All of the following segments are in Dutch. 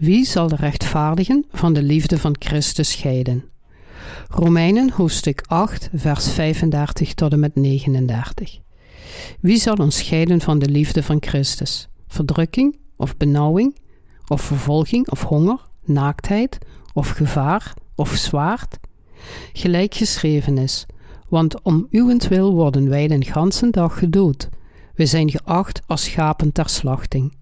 Wie zal de rechtvaardigen van de liefde van Christus scheiden? Romeinen hoofdstuk 8, vers 35 tot en met 39. Wie zal ons scheiden van de liefde van Christus? Verdrukking of benauwing, of vervolging of honger, naaktheid of gevaar of zwaard? Gelijk geschreven is, want om uwentwil worden wij den ganzen dag gedood. We zijn geacht als schapen ter slachting.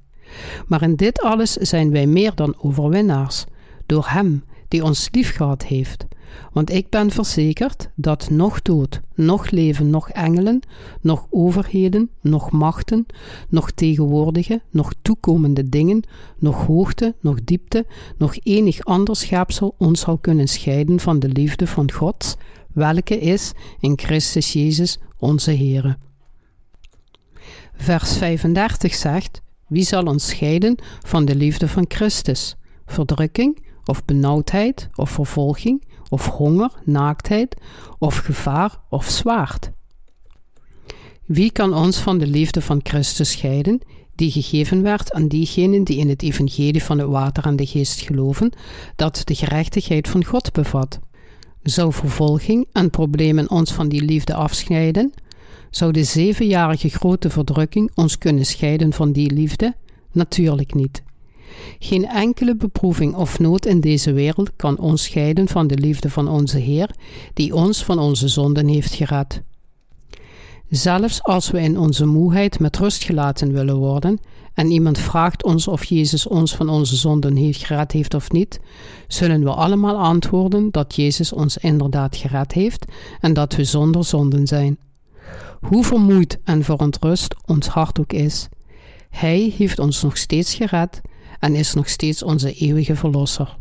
Maar in dit alles zijn wij meer dan overwinnaars, door Hem die ons liefgehad heeft. Want ik ben verzekerd dat nog dood, nog leven, nog engelen, nog overheden, nog machten, nog tegenwoordige, nog toekomende dingen, nog hoogte, nog diepte, nog enig ander schepsel ons zal kunnen scheiden van de liefde van God, welke is in Christus Jezus onze Heere. Vers 35 zegt: Wie zal ons scheiden van de liefde van Christus? Verdrukking, of benauwdheid, of vervolging, of honger, naaktheid, of gevaar, of zwaard? Wie kan ons van de liefde van Christus scheiden, die gegeven werd aan diegenen die in het evangelie van het water en de geest geloven, dat de gerechtigheid van God bevat? Zou vervolging en problemen ons van die liefde afscheiden? Zou de zevenjarige grote verdrukking ons kunnen scheiden van die liefde? Natuurlijk niet. Geen enkele beproeving of nood in deze wereld kan ons scheiden van de liefde van onze Heer, die ons van onze zonden heeft gered. Zelfs als we in onze moeheid met rust gelaten willen worden en iemand vraagt ons of Jezus ons van onze zonden heeft gered heeft of niet, zullen we allemaal antwoorden dat Jezus ons inderdaad gered heeft en dat we zonder zonden zijn. Hoe vermoeid en verontrust ons hart ook is, Hij heeft ons nog steeds gered en is nog steeds onze eeuwige verlosser.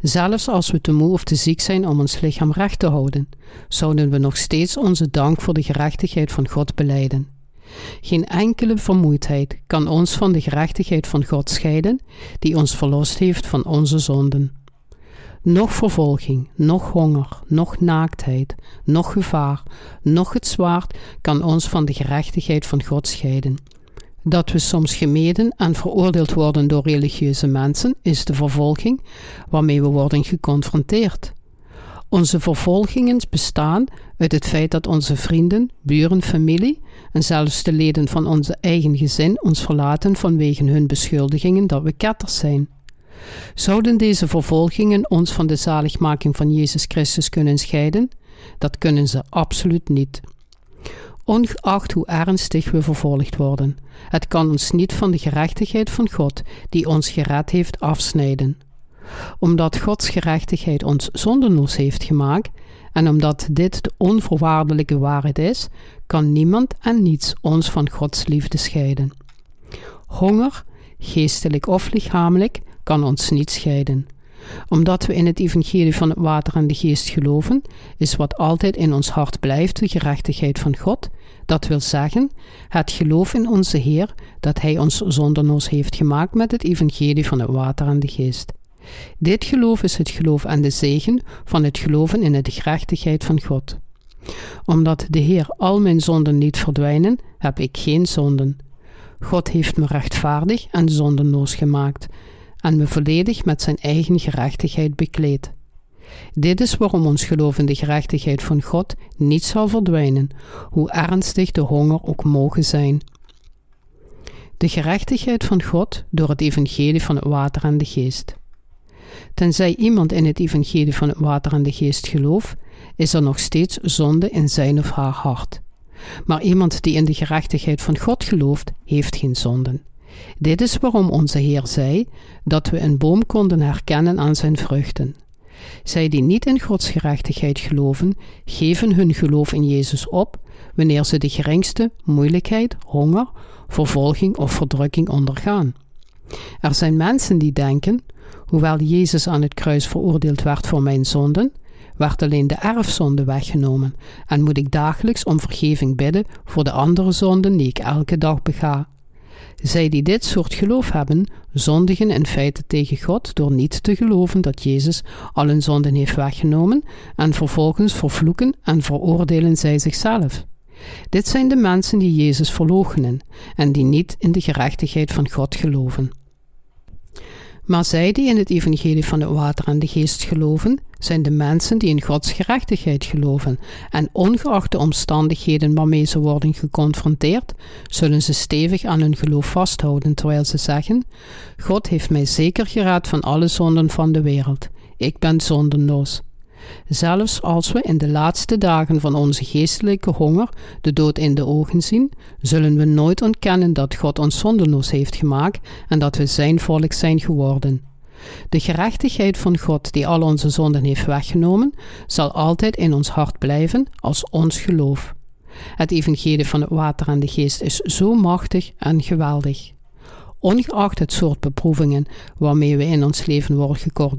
Zelfs als we te moe of te ziek zijn om ons lichaam recht te houden, zouden we nog steeds onze dank voor de gerechtigheid van God beleiden. Geen enkele vermoeidheid kan ons van de gerechtigheid van God scheiden, die ons verlost heeft van onze zonden. Nog vervolging, nog honger, nog naaktheid, nog gevaar, nog het zwaard kan ons van de gerechtigheid van God scheiden. Dat we soms gemeden en veroordeeld worden door religieuze mensen is de vervolging waarmee we worden geconfronteerd. Onze vervolgingen bestaan uit het feit dat onze vrienden, buren, familie en zelfs de leden van onze eigen gezin ons verlaten vanwege hun beschuldigingen dat we ketters zijn. Zouden deze vervolgingen ons van de zaligmaking van Jezus Christus kunnen scheiden? Dat kunnen ze absoluut niet. Ongeacht hoe ernstig we vervolgd worden, het kan ons niet van de gerechtigheid van God, die ons gered heeft, afsnijden. Omdat Gods gerechtigheid ons zondenloos heeft gemaakt, en omdat dit de onvoorwaardelijke waarheid is, kan niemand en niets ons van Gods liefde scheiden. Honger, geestelijk of lichamelijk, kan ons niet scheiden. Omdat we in het evangelie van het water en de geest geloven, is wat altijd in ons hart blijft de gerechtigheid van God, dat wil zeggen, het geloof in onze Heer, dat Hij ons zonderloos heeft gemaakt met het evangelie van het water en de geest. Dit geloof is het geloof aan de zegen van het geloven in de gerechtigheid van God. Omdat de Heer al mijn zonden niet verdwijnen, heb ik geen zonden. God heeft me rechtvaardig en zondenloos gemaakt en me volledig met zijn eigen gerechtigheid bekleed. Dit is waarom ons geloof in de gerechtigheid van God niet zal verdwijnen, hoe ernstig de honger ook mogen zijn. De gerechtigheid van God door het evangelie van het water en de geest. Tenzij iemand in het evangelie van het water en de geest gelooft, is er nog steeds zonde in zijn of haar hart. Maar iemand die in de gerechtigheid van God gelooft, heeft geen zonden. Dit is waarom onze Heer zei dat we een boom konden herkennen aan zijn vruchten. Zij die niet in Gods gerechtigheid geloven, geven hun geloof in Jezus op wanneer ze de geringste moeilijkheid, honger, vervolging of verdrukking ondergaan. Er zijn mensen die denken: hoewel Jezus aan het kruis veroordeeld werd voor mijn zonden, werd alleen de erfzonde weggenomen en moet ik dagelijks om vergeving bidden voor de andere zonden die ik elke dag bega. Zij die dit soort geloof hebben, zondigen in feite tegen God door niet te geloven dat Jezus al hun zonden heeft weggenomen en vervolgens vervloeken en veroordelen zij zichzelf. Dit zijn de mensen die Jezus verloochenen en die niet in de gerechtigheid van God geloven. Maar zij die in het evangelie van het water en de geest geloven, zijn de mensen die in Gods gerechtigheid geloven. En ongeacht de omstandigheden waarmee ze worden geconfronteerd, zullen ze stevig aan hun geloof vasthouden, terwijl ze zeggen: God heeft mij zeker geraad van alle zonden van de wereld. Ik ben zondenloos. Zelfs als we in de laatste dagen van onze geestelijke honger de dood in de ogen zien, zullen we nooit ontkennen dat God ons zondeloos heeft gemaakt en dat we zijn volk zijn geworden. De gerechtigheid van God, die al onze zonden heeft weggenomen, zal altijd in ons hart blijven als ons geloof. Het evangelie van het water en de geest is zo machtig en geweldig. Ongeacht het soort beproevingen waarmee we in ons leven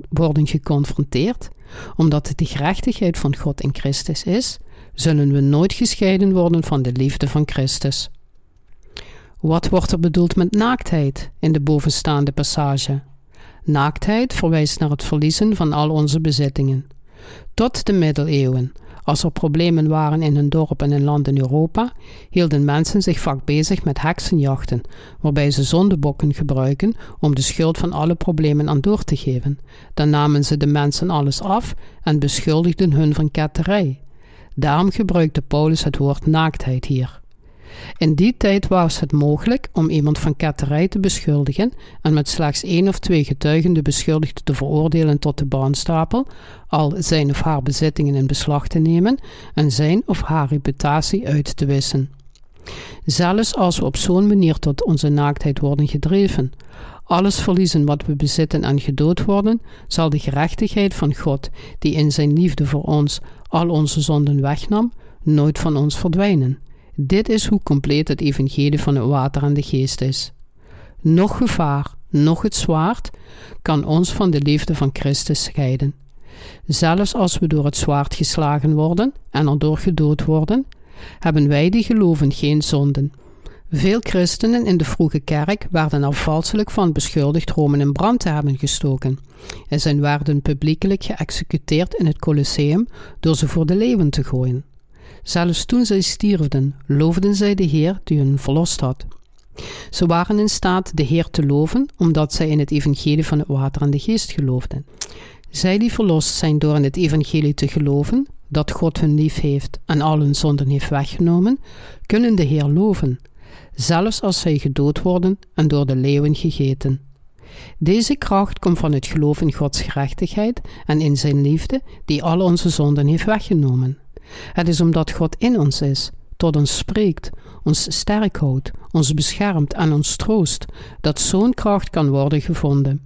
worden geconfronteerd, omdat het de gerechtigheid van God in Christus is, zullen we nooit gescheiden worden van de liefde van Christus. Wat wordt er bedoeld met naaktheid in de bovenstaande passage? Naaktheid verwijst naar het verliezen van al onze bezittingen. Tot de middeleeuwen als er problemen waren in hun dorp en in land in Europa, hielden mensen zich vaak bezig met heksenjachten, waarbij ze zondebokken gebruiken om de schuld van alle problemen aan door te geven. Dan namen ze de mensen alles af en beschuldigden hun van ketterij. Daarom gebruikte Paulus het woord naaktheid hier. In die tijd was het mogelijk om iemand van ketterij te beschuldigen en met slechts één of twee getuigen de beschuldigde te veroordelen tot de baanstapel, al zijn of haar bezittingen in beslag te nemen en zijn of haar reputatie uit te wissen. Zelfs als we op zo'n manier tot onze naaktheid worden gedreven, alles verliezen wat we bezitten en gedood worden, zal de gerechtigheid van God, die in zijn liefde voor ons al onze zonden wegnam, nooit van ons verdwijnen. Dit is hoe compleet het evangelie van het water en de geest is. Nog gevaar, nog het zwaard kan ons van de liefde van Christus scheiden. Zelfs als we door het zwaard geslagen worden en erdoor gedood worden, hebben wij die geloven geen zonden. Veel christenen in de vroege kerk werden er valselijk van beschuldigd Rome in brand te hebben gestoken. En zij werden publiekelijk geëxecuteerd in het Colosseum door ze voor de leeuwen te gooien. Zelfs toen zij stierfden, loofden zij de Heer die hun verlost had. Ze waren in staat de Heer te loven, omdat zij in het evangelie van het water en de geest geloofden. Zij die verlost zijn door in het evangelie te geloven, dat God hun lief heeft en al hun zonden heeft weggenomen, kunnen de Heer loven, zelfs als zij gedood worden en door de leeuwen gegeten. Deze kracht komt van het geloof in Gods gerechtigheid en in zijn liefde, die al onze zonden heeft weggenomen. Het is omdat God in ons is, tot ons spreekt, ons sterk houdt, ons beschermt en ons troost, dat zo'n kracht kan worden gevonden.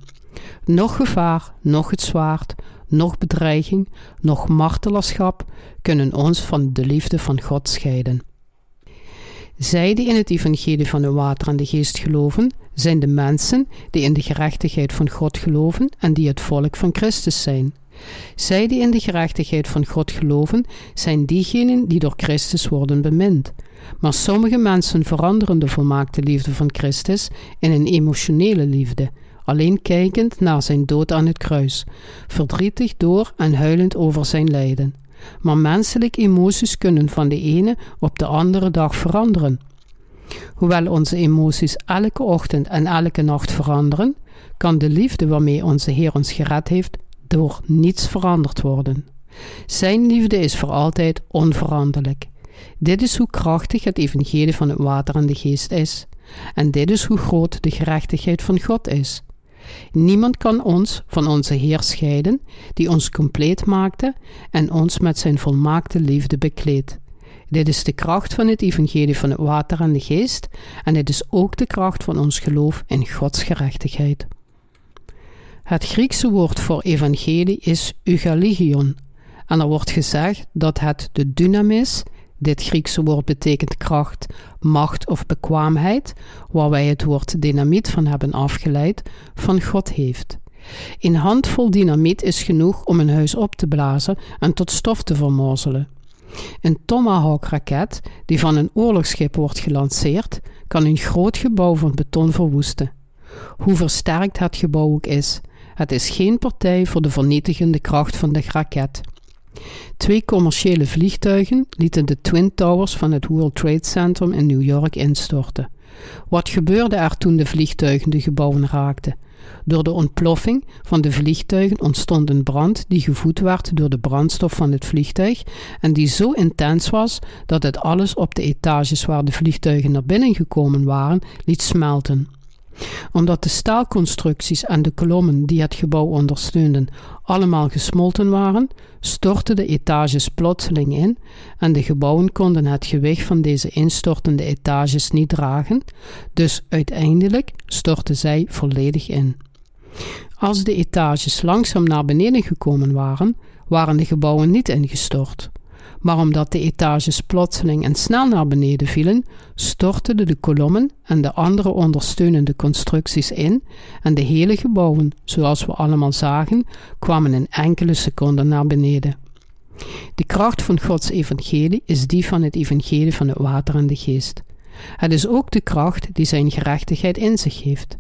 Nog gevaar, nog het zwaard, nog bedreiging, nog martelaarschap kunnen ons van de liefde van God scheiden. Zij die in het evangelie van de water en de geest geloven, zijn de mensen die in de gerechtigheid van God geloven en die het volk van Christus zijn. Zij die in de gerechtigheid van God geloven, zijn diegenen die door Christus worden bemind. Maar sommige mensen veranderen de volmaakte liefde van Christus in een emotionele liefde, alleen kijkend naar zijn dood aan het kruis, verdrietig door en huilend over zijn lijden. Maar menselijke emoties kunnen van de ene op de andere dag veranderen. Hoewel onze emoties elke ochtend en elke nacht veranderen, kan de liefde waarmee onze Heer ons gered heeft door niets veranderd worden. Zijn liefde is voor altijd onveranderlijk. Dit is hoe krachtig het evangelie van het water en de geest is. En dit is hoe groot de gerechtigheid van God is. Niemand kan ons van onze Heer scheiden, die ons compleet maakte en ons met zijn volmaakte liefde bekleedt. Dit is de kracht van het evangelie van het water en de geest, en dit is ook de kracht van ons geloof in Gods gerechtigheid. Het Griekse woord voor evangelie is eugaligion. En er wordt gezegd dat het de dynamis, dit Griekse woord betekent kracht, macht of bekwaamheid, waar wij het woord dynamiet van hebben afgeleid, van God heeft. Een handvol dynamiet is genoeg om een huis op te blazen en tot stof te vermorzelen. Een Tomahawk-raket die van een oorlogsschip wordt gelanceerd, kan een groot gebouw van beton verwoesten. Hoe versterkt het gebouw ook is, het is geen partij voor de vernietigende kracht van de raket. Twee commerciële vliegtuigen lieten de Twin Towers van het World Trade Center in New York instorten. Wat gebeurde er toen de vliegtuigen de gebouwen raakten? Door de ontploffing van de vliegtuigen ontstond een brand die gevoed werd door de brandstof van het vliegtuig en die zo intens was dat het alles op de etages waar de vliegtuigen naar binnen gekomen waren liet smelten omdat de staalconstructies en de kolommen die het gebouw ondersteunden allemaal gesmolten waren, stortten de etages plotseling in en de gebouwen konden het gewicht van deze instortende etages niet dragen, dus uiteindelijk stortten zij volledig in. Als de etages langzaam naar beneden gekomen waren, waren de gebouwen niet ingestort maar omdat de etages plotseling en snel naar beneden vielen, stortten de kolommen en de andere ondersteunende constructies in en de hele gebouwen, zoals we allemaal zagen, kwamen in enkele seconden naar beneden. De kracht van Gods evangelie is die van het evangelie van het water en de geest. Het is ook de kracht die zijn gerechtigheid in zich heeft.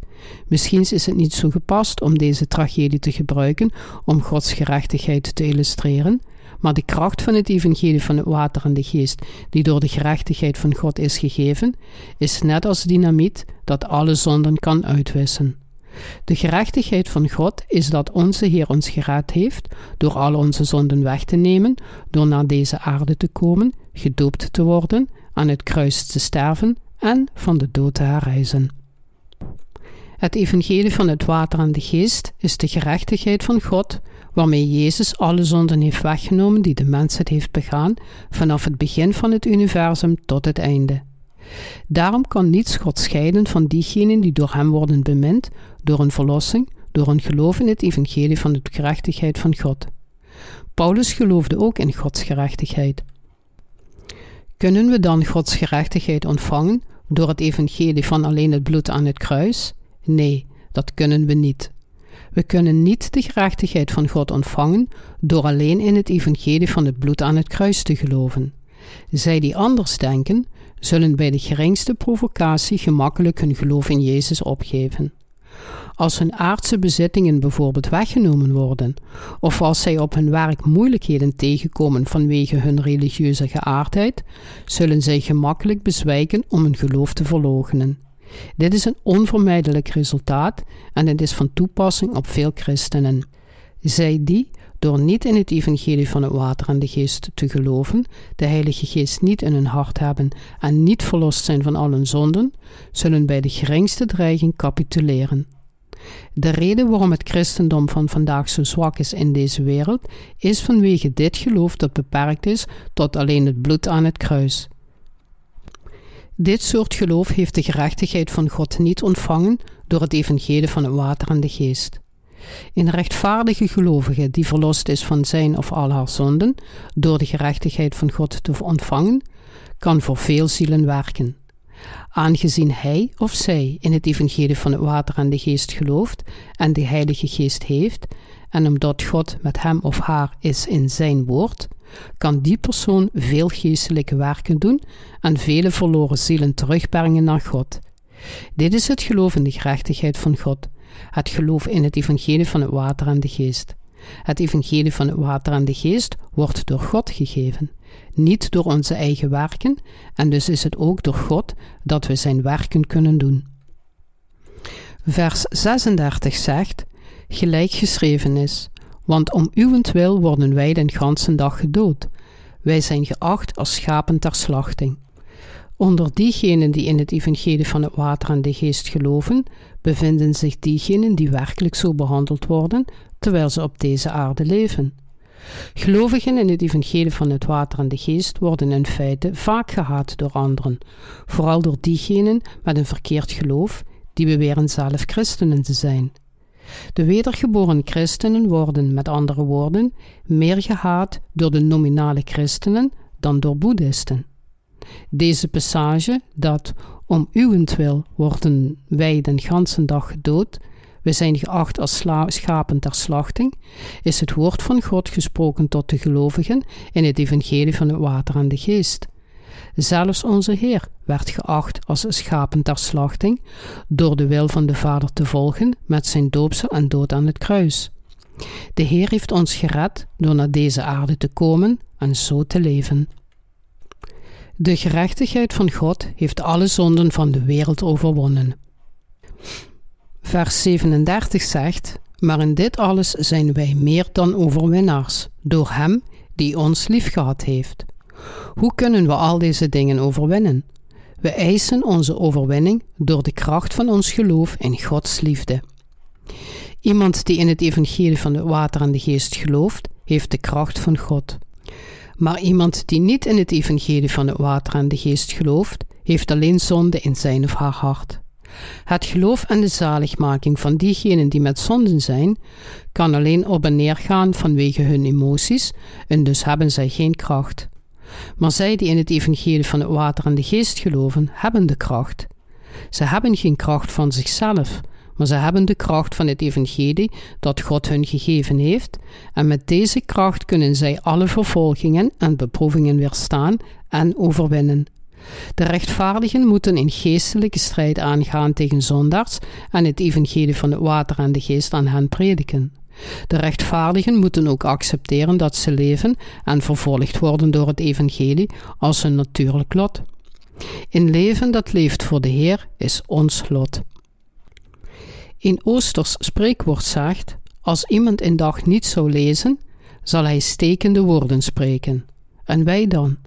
Misschien is het niet zo gepast om deze tragedie te gebruiken om Gods gerechtigheid te illustreren, maar de kracht van het evangelie van het water en de geest, die door de gerechtigheid van God is gegeven, is net als dynamiet dat alle zonden kan uitwissen. De gerechtigheid van God is dat onze Heer ons gered heeft door al onze zonden weg te nemen, door naar deze aarde te komen, gedoopt te worden, aan het kruis te sterven en van de dood te herrijzen. Het evangelie van het water en de geest is de gerechtigheid van God waarmee Jezus alle zonden heeft weggenomen die de mensheid heeft begaan, vanaf het begin van het universum tot het einde. Daarom kan niets God scheiden van diegenen die door hem worden bemind, door een verlossing, door een geloof in het evangelie van de gerechtigheid van God. Paulus geloofde ook in Gods gerechtigheid. Kunnen we dan Gods gerechtigheid ontvangen door het evangelie van alleen het bloed aan het kruis? Nee, dat kunnen we niet. We kunnen niet de gerechtigheid van God ontvangen door alleen in het evangelie van het bloed aan het kruis te geloven. Zij die anders denken, zullen bij de geringste provocatie gemakkelijk hun geloof in Jezus opgeven. Als hun aardse bezittingen bijvoorbeeld weggenomen worden, of als zij op hun werk moeilijkheden tegenkomen vanwege hun religieuze geaardheid, zullen zij gemakkelijk bezwijken om hun geloof te verloochenen. Dit is een onvermijdelijk resultaat en het is van toepassing op veel christenen. Zij die, door niet in het evangelie van het water en de geest te geloven, de Heilige Geest niet in hun hart hebben en niet verlost zijn van al hun zonden, zullen bij de geringste dreiging capituleren. De reden waarom het christendom van vandaag zo zwak is in deze wereld, is vanwege dit geloof dat beperkt is tot alleen het bloed aan het kruis. Dit soort geloof heeft de gerechtigheid van God niet ontvangen door het evangelie van het water en de geest. Een rechtvaardige gelovige die verlost is van zijn of al haar zonden door de gerechtigheid van God te ontvangen, kan voor veel zielen werken. Aangezien hij of zij in het evangelie van het water en de geest gelooft en de Heilige Geest heeft, en omdat God met hem of haar is in zijn woord, kan die persoon veel geestelijke werken doen en vele verloren zielen terugbrengen naar God. Dit is het geloof in de gerechtigheid van God, het geloof in het evangelie van het water en de geest. Het evangelie van het water en de geest wordt door God gegeven, niet door onze eigen werken, en dus is het ook door God dat we zijn werken kunnen doen. Vers 36 zegt: Gelijk geschreven is: want om uwentwil worden wij den ganzen dag gedood. Wij zijn geacht als schapen ter slachting. Onder diegenen die in het evangelie van het water en de geest geloven, bevinden zich diegenen die werkelijk zo behandeld worden, terwijl ze op deze aarde leven. Gelovigen in het evangelie van het water en de geest worden in feite vaak gehaat door anderen, vooral door diegenen met een verkeerd geloof, die beweren zelf christenen te zijn. De wedergeboren christenen worden, met andere woorden, meer gehaat door de nominale christenen dan door boeddhisten. Deze passage, dat om uwentwil worden wij den ganzen dag gedood, we zijn geacht als schapen ter slachting, is het woord van God gesproken tot de gelovigen in het evangelie van het water en de geest. Zelfs onze Heer werd geacht als schapen ter slachting, door de wil van de Vader te volgen met zijn doopsel en dood aan het kruis. De Heer heeft ons gered door naar deze aarde te komen en zo te leven. De gerechtigheid van God heeft alle zonden van de wereld overwonnen. Vers 37 zegt: Maar in dit alles zijn wij meer dan overwinnaars, door Hem die ons liefgehad heeft. Hoe kunnen we al deze dingen overwinnen? We eisen onze overwinning door de kracht van ons geloof in Gods liefde. Iemand die in het evangelie van het water en de geest gelooft, heeft de kracht van God. Maar iemand die niet in het evangelie van het water en de geest gelooft, heeft alleen zonde in zijn of haar hart. Het geloof en de zaligmaking van diegenen die met zonden zijn, kan alleen op en neer gaan vanwege hun emoties, en dus hebben zij geen kracht. Maar zij die in het evangelie van het water en de geest geloven, hebben de kracht. Ze hebben geen kracht van zichzelf, maar ze hebben de kracht van het evangelie dat God hun gegeven heeft, en met deze kracht kunnen zij alle vervolgingen en beproevingen weerstaan en overwinnen. De rechtvaardigen moeten in geestelijke strijd aangaan tegen zondaars en het evangelie van het water en de geest aan hen prediken. De rechtvaardigen moeten ook accepteren dat ze leven en vervolgd worden door het evangelie als een natuurlijk lot. Een leven dat leeft voor de Heer is ons lot. Een Oosters spreekwoord zegt: Als iemand een dag niet zou lezen, zal hij stekende woorden spreken. En wij dan?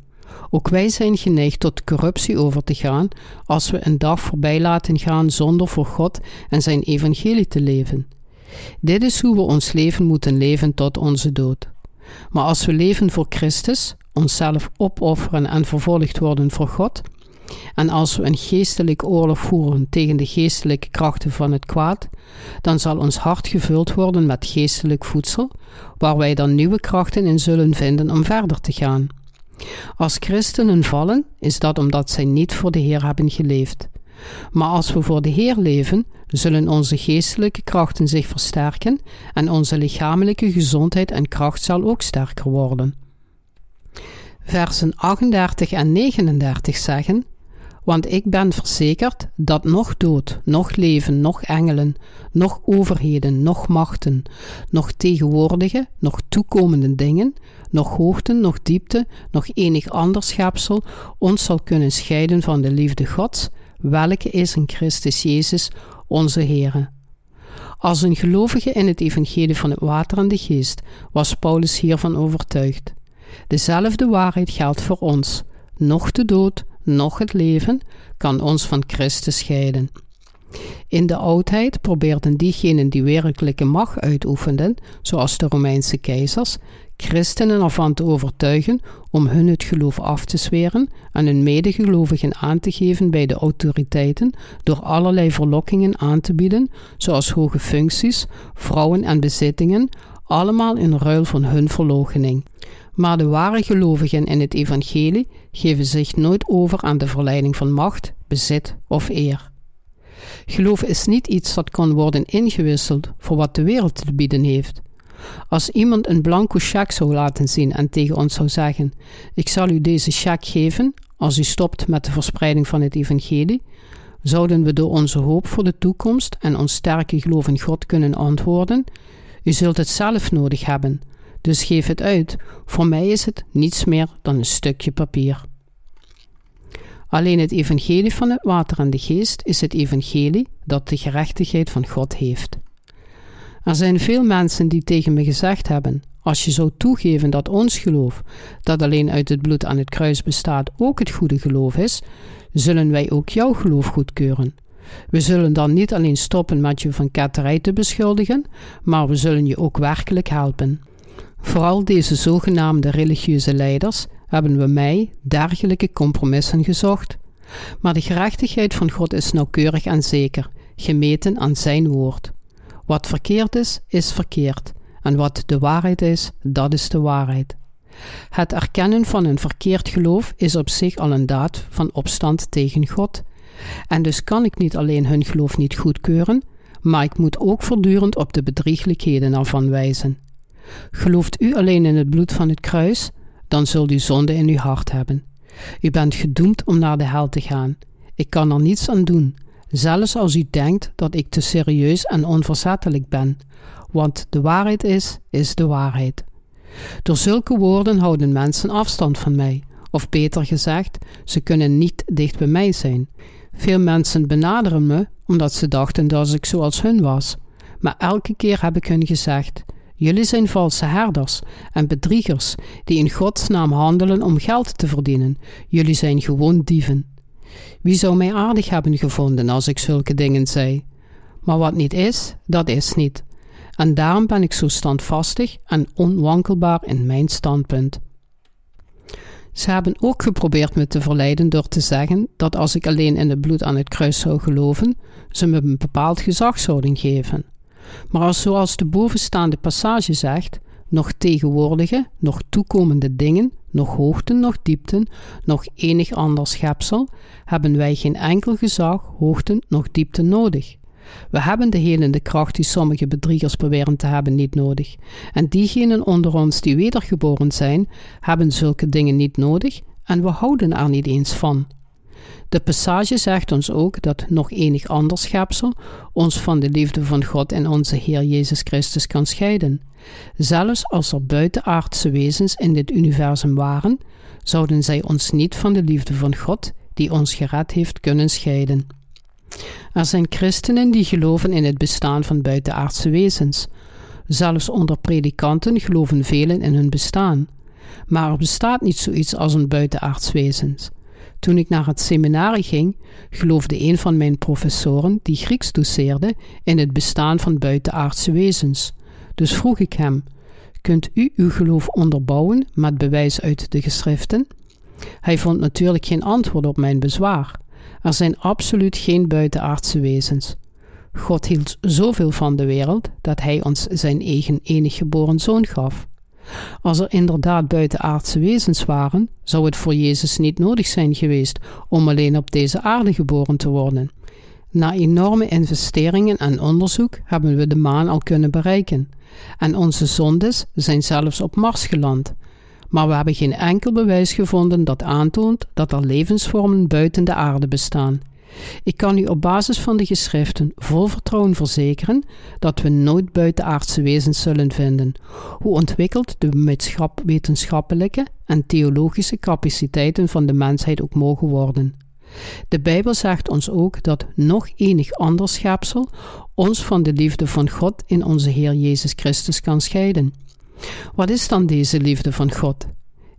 Ook wij zijn geneigd tot corruptie over te gaan als we een dag voorbij laten gaan zonder voor God en zijn evangelie te leven. Dit is hoe we ons leven moeten leven tot onze dood. Maar als we leven voor Christus, onszelf opofferen en vervolgd worden voor God, en als we een geestelijke oorlog voeren tegen de geestelijke krachten van het kwaad, dan zal ons hart gevuld worden met geestelijk voedsel, waar wij dan nieuwe krachten in zullen vinden om verder te gaan. Als christenen vallen, is dat omdat zij niet voor de Heer hebben geleefd. Maar als we voor de Heer leven, zullen onze geestelijke krachten zich versterken en onze lichamelijke gezondheid en kracht zal ook sterker worden. Versen 38 en 39 zeggen: Want ik ben verzekerd dat nog dood, nog leven, nog engelen, nog overheden, nog machten, nog tegenwoordige, nog toekomende dingen, nog hoogte, nog diepte, nog enig ander schepsel ons zal kunnen scheiden van de liefde Gods, welke is in Christus Jezus, onze Heere. Als een gelovige in het evangelie van het water en de geest was Paulus hiervan overtuigd. Dezelfde waarheid geldt voor ons. Nog de dood, nog het leven kan ons van Christus scheiden. In de oudheid probeerden diegenen die werkelijke macht uitoefenden, zoals de Romeinse keizers, christenen ervan te overtuigen om hun het geloof af te zweren en hun medegelovigen aan te geven bij de autoriteiten door allerlei verlokkingen aan te bieden, zoals hoge functies, vrouwen en bezittingen, allemaal in ruil van hun verloochening. Maar de ware gelovigen in het evangelie geven zich nooit over aan de verleiding van macht, bezit of eer. Geloof is niet iets dat kan worden ingewisseld voor wat de wereld te bieden heeft. Als iemand een blanco cheque zou laten zien en tegen ons zou zeggen: Ik zal u deze cheque geven als u stopt met de verspreiding van het evangelie, zouden we door onze hoop voor de toekomst en ons sterke geloof in God kunnen antwoorden: U zult het zelf nodig hebben, dus geef het uit. Voor mij is het niets meer dan een stukje papier. Alleen het evangelie van het water en de geest is het evangelie dat de gerechtigheid van God heeft. Er zijn veel mensen die tegen me gezegd hebben: als je zou toegeven dat ons geloof, dat alleen uit het bloed aan het kruis bestaat, ook het goede geloof is, zullen wij ook jouw geloof goedkeuren. We zullen dan niet alleen stoppen met je van ketterij te beschuldigen, maar we zullen je ook werkelijk helpen. Vooral deze zogenaamde religieuze leiders hebben we mij dergelijke compromissen gezocht. Maar de gerechtigheid van God is nauwkeurig en zeker, gemeten aan zijn woord. Wat verkeerd is, is verkeerd. En wat de waarheid is, dat is de waarheid. Het erkennen van een verkeerd geloof is op zich al een daad van opstand tegen God. En dus kan ik niet alleen hun geloof niet goedkeuren, maar ik moet ook voortdurend op de bedrieglijkheden ervan wijzen. Gelooft u alleen in het bloed van het kruis, dan zult u zonde in uw hart hebben. U bent gedoemd om naar de hel te gaan. Ik kan er niets aan doen, zelfs als u denkt dat ik te serieus en onverzettelijk ben, want de waarheid is, is de waarheid. Door zulke woorden houden mensen afstand van mij, of beter gezegd, ze kunnen niet dicht bij mij zijn. Veel mensen benaderen me omdat ze dachten dat ik zoals hun was. Maar elke keer heb ik hun gezegd: Jullie zijn valse herders en bedriegers die in Gods naam handelen om geld te verdienen. Jullie zijn gewoon dieven. Wie zou mij aardig hebben gevonden als ik zulke dingen zei? Maar wat niet is, dat is niet. En daarom ben ik zo standvastig en onwankelbaar in mijn standpunt. Ze hebben ook geprobeerd me te verleiden door te zeggen dat als ik alleen in het bloed aan het kruis zou geloven, ze me een bepaald gezag zouden geven. Maar als zoals de bovenstaande passage zegt, nog tegenwoordige, nog toekomende dingen, nog hoogten, nog diepten, nog enig ander schepsel, hebben wij geen enkel gezag, hoogten, nog diepte nodig. We hebben de helende kracht die sommige bedriegers beweren te hebben niet nodig. En diegenen onder ons die wedergeboren zijn, hebben zulke dingen niet nodig en we houden er niet eens van. De passage zegt ons ook dat nog enig ander schepsel ons van de liefde van God en onze Heer Jezus Christus kan scheiden. Zelfs als er buitenaardse wezens in dit universum waren, zouden zij ons niet van de liefde van God, die ons gered heeft, kunnen scheiden. Er zijn christenen die geloven in het bestaan van buitenaardse wezens. Zelfs onder predikanten geloven velen in hun bestaan. Maar er bestaat niet zoiets als een buitenaards wezen. Toen ik naar het seminarie ging, geloofde een van mijn professoren, die Grieks doseerde, in het bestaan van buitenaardse wezens. Dus vroeg ik hem: Kunt u uw geloof onderbouwen met bewijs uit de geschriften? Hij vond natuurlijk geen antwoord op mijn bezwaar. Er zijn absoluut geen buitenaardse wezens. God hield zoveel van de wereld dat hij ons zijn eigen enig geboren zoon gaf. Als er inderdaad buitenaardse wezens waren, zou het voor Jezus niet nodig zijn geweest om alleen op deze aarde geboren te worden. Na enorme investeringen en onderzoek hebben we de maan al kunnen bereiken. En onze zondes zijn zelfs op Mars geland. Maar we hebben geen enkel bewijs gevonden dat aantoont dat er levensvormen buiten de aarde bestaan. Ik kan u op basis van de geschriften vol vertrouwen verzekeren dat we nooit buitenaardse wezens zullen vinden, hoe ontwikkeld de wetenschappelijke en theologische capaciteiten van de mensheid ook mogen worden. De Bijbel zegt ons ook dat nog enig ander schepsel ons van de liefde van God in onze Heer Jezus Christus kan scheiden. Wat is dan deze liefde van God?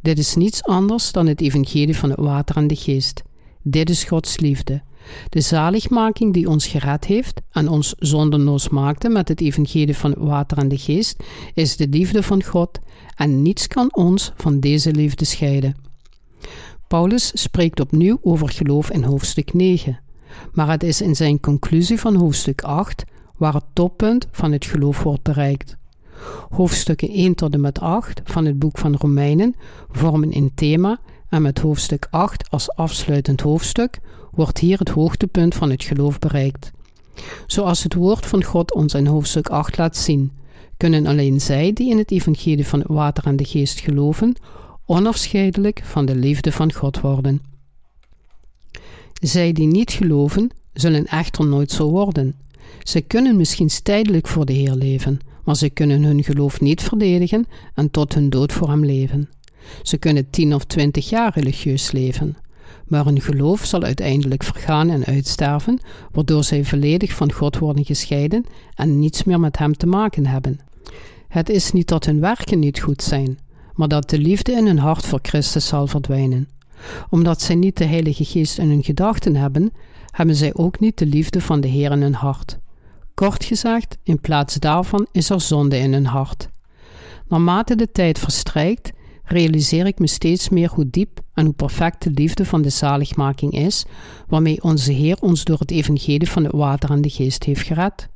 Dit is niets anders dan het evangelie van het water en de geest. Dit is Gods liefde. De zaligmaking die ons gered heeft en ons zonderloos maakte met het evangelie van water en de geest, is de liefde van God en niets kan ons van deze liefde scheiden. Paulus spreekt opnieuw over geloof in hoofdstuk 9, maar het is in zijn conclusie van hoofdstuk 8 waar het toppunt van het geloof wordt bereikt. Hoofdstukken 1 tot en met 8 van het boek van Romeinen vormen een thema en met hoofdstuk 8 als afsluitend hoofdstuk wordt hier het hoogtepunt van het geloof bereikt. Zoals het woord van God ons in hoofdstuk 8 laat zien, kunnen alleen zij die in het evangelie van het water en de geest geloven, onafscheidelijk van de liefde van God worden. Zij die niet geloven, zullen echter nooit zo worden. Ze kunnen misschien tijdelijk voor de Heer leven, maar ze kunnen hun geloof niet verdedigen en tot hun dood voor hem leven. Ze kunnen tien of twintig jaar religieus leven, maar hun geloof zal uiteindelijk vergaan en uitsterven, waardoor zij volledig van God worden gescheiden en niets meer met hem te maken hebben. Het is niet dat hun werken niet goed zijn, maar dat de liefde in hun hart voor Christus zal verdwijnen. Omdat zij niet de Heilige Geest in hun gedachten hebben, hebben zij ook niet de liefde van de Heer in hun hart. Kort gezegd, in plaats daarvan is er zonde in hun hart. Naarmate de tijd verstrijkt, realiseer ik me steeds meer hoe diep en hoe perfect de liefde van de zaligmaking is, waarmee onze Heer ons door het evangelie van het water en de geest heeft gered.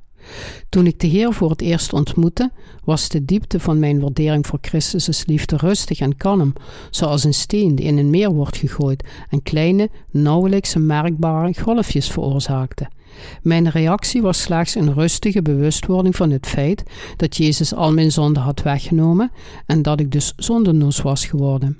Toen ik de Heer voor het eerst ontmoette, was de diepte van mijn waardering voor Christus' liefde rustig en kalm, zoals een steen die in een meer wordt gegooid en kleine, nauwelijks merkbare golfjes veroorzaakte. Mijn reactie was slechts een rustige bewustwording van het feit dat Jezus al mijn zonden had weggenomen en dat ik dus zondenloos was geworden.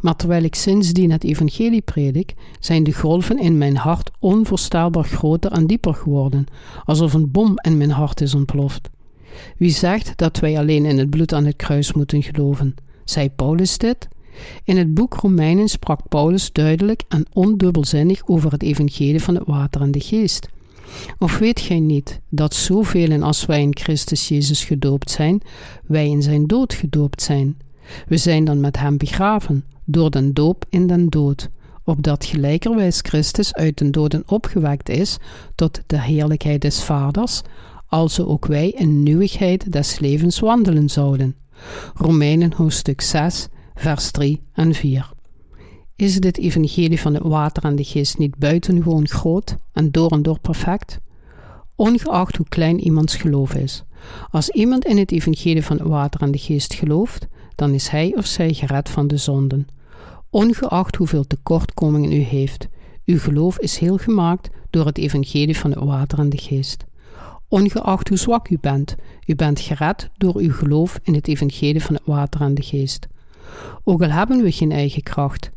Maar terwijl ik sindsdien het evangelie predik, zijn de golven in mijn hart onvoorstelbaar groter en dieper geworden, alsof een bom in mijn hart is ontploft. Wie zegt dat wij alleen in het bloed aan het kruis moeten geloven? Zei Paulus dit? In het boek Romeinen sprak Paulus duidelijk en ondubbelzinnig over het evangelie van het water en de geest. Of weet gij niet dat zoveel als wij in Christus Jezus gedoopt zijn, wij in zijn dood gedoopt zijn? We zijn dan met hem begraven, door den doop in den dood, opdat gelijkerwijs Christus uit den doden opgewekt is tot de heerlijkheid des Vaders, also ook wij in nieuwigheid des levens wandelen zouden. Romeinen hoofdstuk 6, vers 3 en 4. Is dit evangelie van het water en de geest niet buitengewoon groot en door en door perfect? Ongeacht hoe klein iemands geloof is. Als iemand in het evangelie van het water en de geest gelooft, dan is hij of zij gered van de zonden. Ongeacht hoeveel tekortkomingen u heeft, uw geloof is heel gemaakt door het evangelie van het water en de geest. Ongeacht hoe zwak u bent, u bent gered door uw geloof in het evangelie van het water en de geest. Ook al hebben we geen eigen kracht,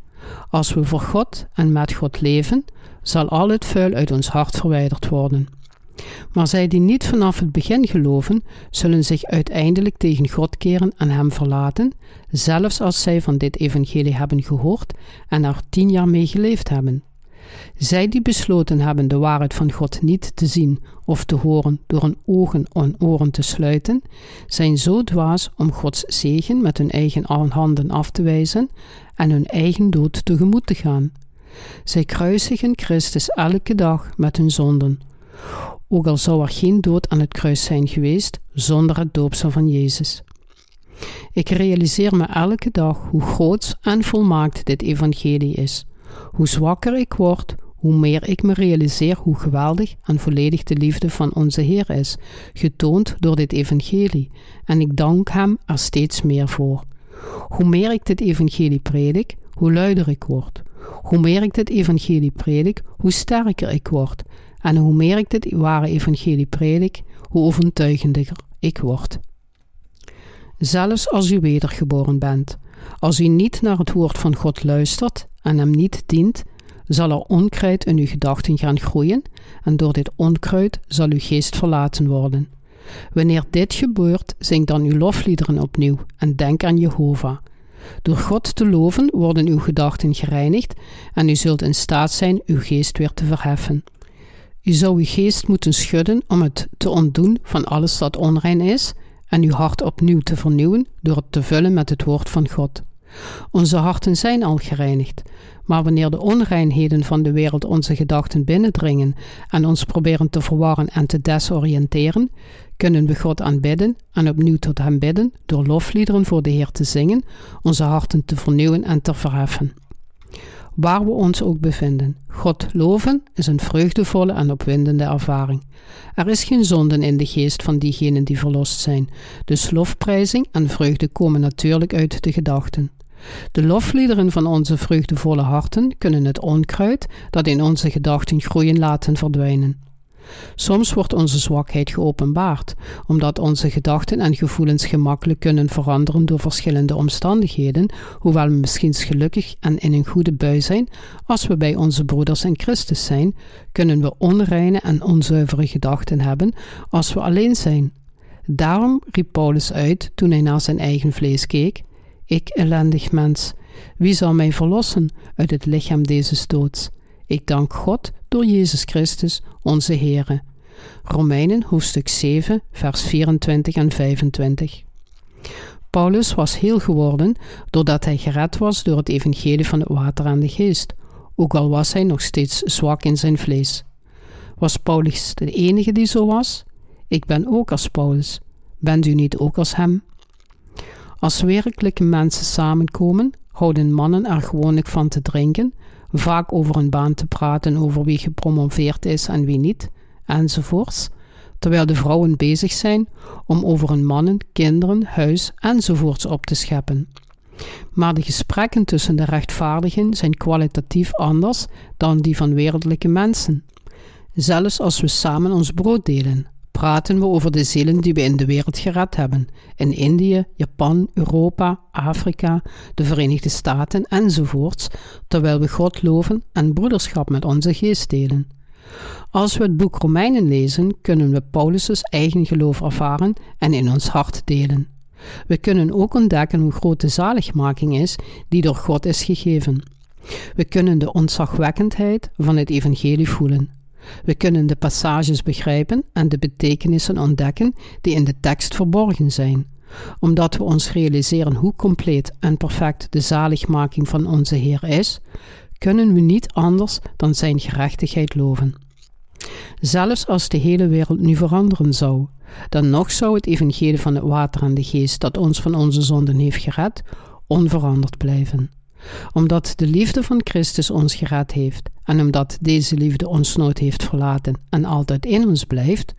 als we voor God en met God leven, zal al het vuil uit ons hart verwijderd worden. Maar zij die niet vanaf het begin geloven, zullen zich uiteindelijk tegen God keren en Hem verlaten, zelfs als zij van dit evangelie hebben gehoord en er tien jaar mee geleefd hebben. Zij die besloten hebben de waarheid van God niet te zien of te horen door hun ogen en oren te sluiten, zijn zo dwaas om Gods zegen met hun eigen handen af te wijzen en hun eigen dood tegemoet te gaan. Zij kruisigen Christus elke dag met hun zonden, ook al zou er geen dood aan het kruis zijn geweest zonder het doopsel van Jezus. Ik realiseer me elke dag hoe groot en volmaakt dit evangelie is. Hoe zwakker ik word, hoe meer ik me realiseer hoe geweldig en volledig de liefde van onze Heer is, getoond door dit evangelie, en ik dank Hem er steeds meer voor. Hoe meer ik dit evangelie predik, hoe luider ik word. Hoe meer ik dit evangelie predik, hoe sterker ik word. En hoe meer ik dit ware evangelie predik, hoe overtuigender ik word. Zelfs als u wedergeboren bent, als u niet naar het woord van God luistert en hem niet dient, zal er onkruid in uw gedachten gaan groeien en door dit onkruid zal uw geest verlaten worden. Wanneer dit gebeurt, zing dan uw lofliederen opnieuw en denk aan Jehovah. Door God te loven worden uw gedachten gereinigd en u zult in staat zijn uw geest weer te verheffen. U zou uw geest moeten schudden om het te ontdoen van alles dat onrein is en uw hart opnieuw te vernieuwen door het te vullen met het woord van God. Onze harten zijn al gereinigd, maar wanneer de onreinheden van de wereld onze gedachten binnendringen en ons proberen te verwarren en te desoriënteren, kunnen we God aanbidden en opnieuw tot Hem bidden door lofliederen voor de Heer te zingen, onze harten te vernieuwen en te verheffen. Waar we ons ook bevinden, God loven is een vreugdevolle en opwindende ervaring. Er is geen zonden in de geest van diegenen die verlost zijn, dus lofprijzing en vreugde komen natuurlijk uit de gedachten. De lofliederen van onze vreugdevolle harten kunnen het onkruid dat in onze gedachten groeien laten verdwijnen. Soms wordt onze zwakheid geopenbaard, omdat onze gedachten en gevoelens gemakkelijk kunnen veranderen door verschillende omstandigheden, hoewel we misschien gelukkig en in een goede bui zijn, als we bij onze broeders in Christus zijn, kunnen we onreine en onzuivere gedachten hebben als we alleen zijn. Daarom riep Paulus uit toen hij naar zijn eigen vlees keek: Ik ellendig mens, wie zal mij verlossen uit het lichaam deze doods? Ik dank God door Jezus Christus, onze Heere. Romeinen hoofdstuk 7, vers 24 en 25. Paulus was heel geworden doordat hij gered was door het evangelie van het water en de geest, ook al was hij nog steeds zwak in zijn vlees. Was Paulus de enige die zo was? Ik ben ook als Paulus. Bent u niet ook als hem? Als werkelijke mensen samenkomen, houden mannen er gewoonlijk van te drinken vaak over een baan te praten, over wie gepromoveerd is en wie niet, enzovoorts, terwijl de vrouwen bezig zijn om over hun mannen, kinderen, huis enzovoorts op te scheppen. Maar de gesprekken tussen de rechtvaardigen zijn kwalitatief anders dan die van wereldlijke mensen. Zelfs als we samen ons brood delen, praten we over de zielen die we in de wereld gered hebben, in Indië, Japan, Europa, Afrika, de Verenigde Staten enzovoorts, terwijl we God loven en broederschap met onze geest delen. Als we het boek Romeinen lezen, kunnen we Paulus' eigen geloof ervaren en in ons hart delen. We kunnen ook ontdekken hoe groot de zaligmaking is die door God is gegeven. We kunnen de ontzagwekkendheid van het evangelie voelen. We kunnen de passages begrijpen en de betekenissen ontdekken die in de tekst verborgen zijn, omdat we ons realiseren hoe compleet en perfect de zaligmaking van onze Heer is, kunnen we niet anders dan Zijn gerechtigheid loven. Zelfs als de hele wereld nu veranderen zou, dan nog zou het evangelie van het water en de geest dat ons van onze zonden heeft gered, onveranderd blijven. Omdat de liefde van Christus ons gered heeft en omdat deze liefde ons nooit heeft verlaten en altijd in ons blijft,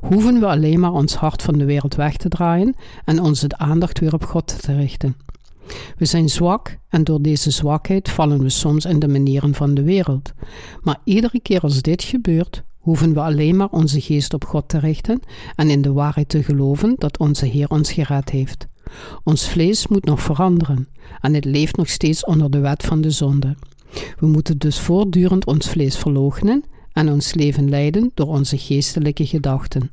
hoeven we alleen maar ons hart van de wereld weg te draaien en onze aandacht weer op God te richten. We zijn zwak en door deze zwakheid vallen we soms in de manieren van de wereld. Maar iedere keer als dit gebeurt, hoeven we alleen maar onze geest op God te richten en in de waarheid te geloven dat onze Heer ons gered heeft. Ons vlees moet nog veranderen en het leeft nog steeds onder de wet van de zonde. We moeten dus voortdurend ons vlees verloochenen en ons leven leiden door onze geestelijke gedachten.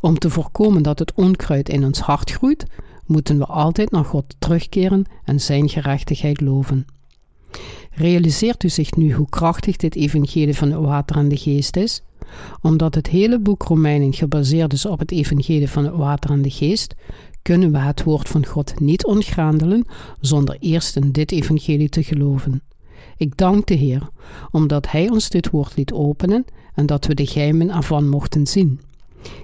Om te voorkomen dat het onkruid in ons hart groeit, moeten we altijd naar God terugkeren en Zijn gerechtigheid loven. Realiseert u zich nu hoe krachtig dit evangelie van het water en de geest is? Omdat het hele boek Romeinen gebaseerd is op het evangelie van het water en de geest, kunnen we het woord van God niet ontgrendelen zonder eerst in dit evangelie te geloven. Ik dank de Heer, omdat Hij ons dit woord liet openen en dat we de geheimen ervan mochten zien.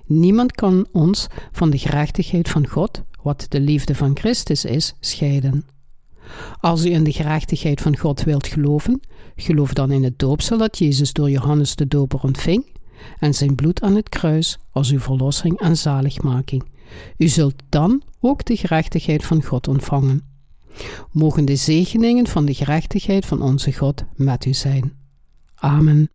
Niemand kan ons van de gerechtigheid van God, wat de liefde van Christus is, scheiden. Als u in de gerechtigheid van God wilt geloven, geloof dan in het doopsel dat Jezus door Johannes de Doper ontving en zijn bloed aan het kruis als uw verlossing en zaligmaking. U zult dan ook de gerechtigheid van God ontvangen. Mogen de zegeningen van de gerechtigheid van onze God met u zijn. Amen.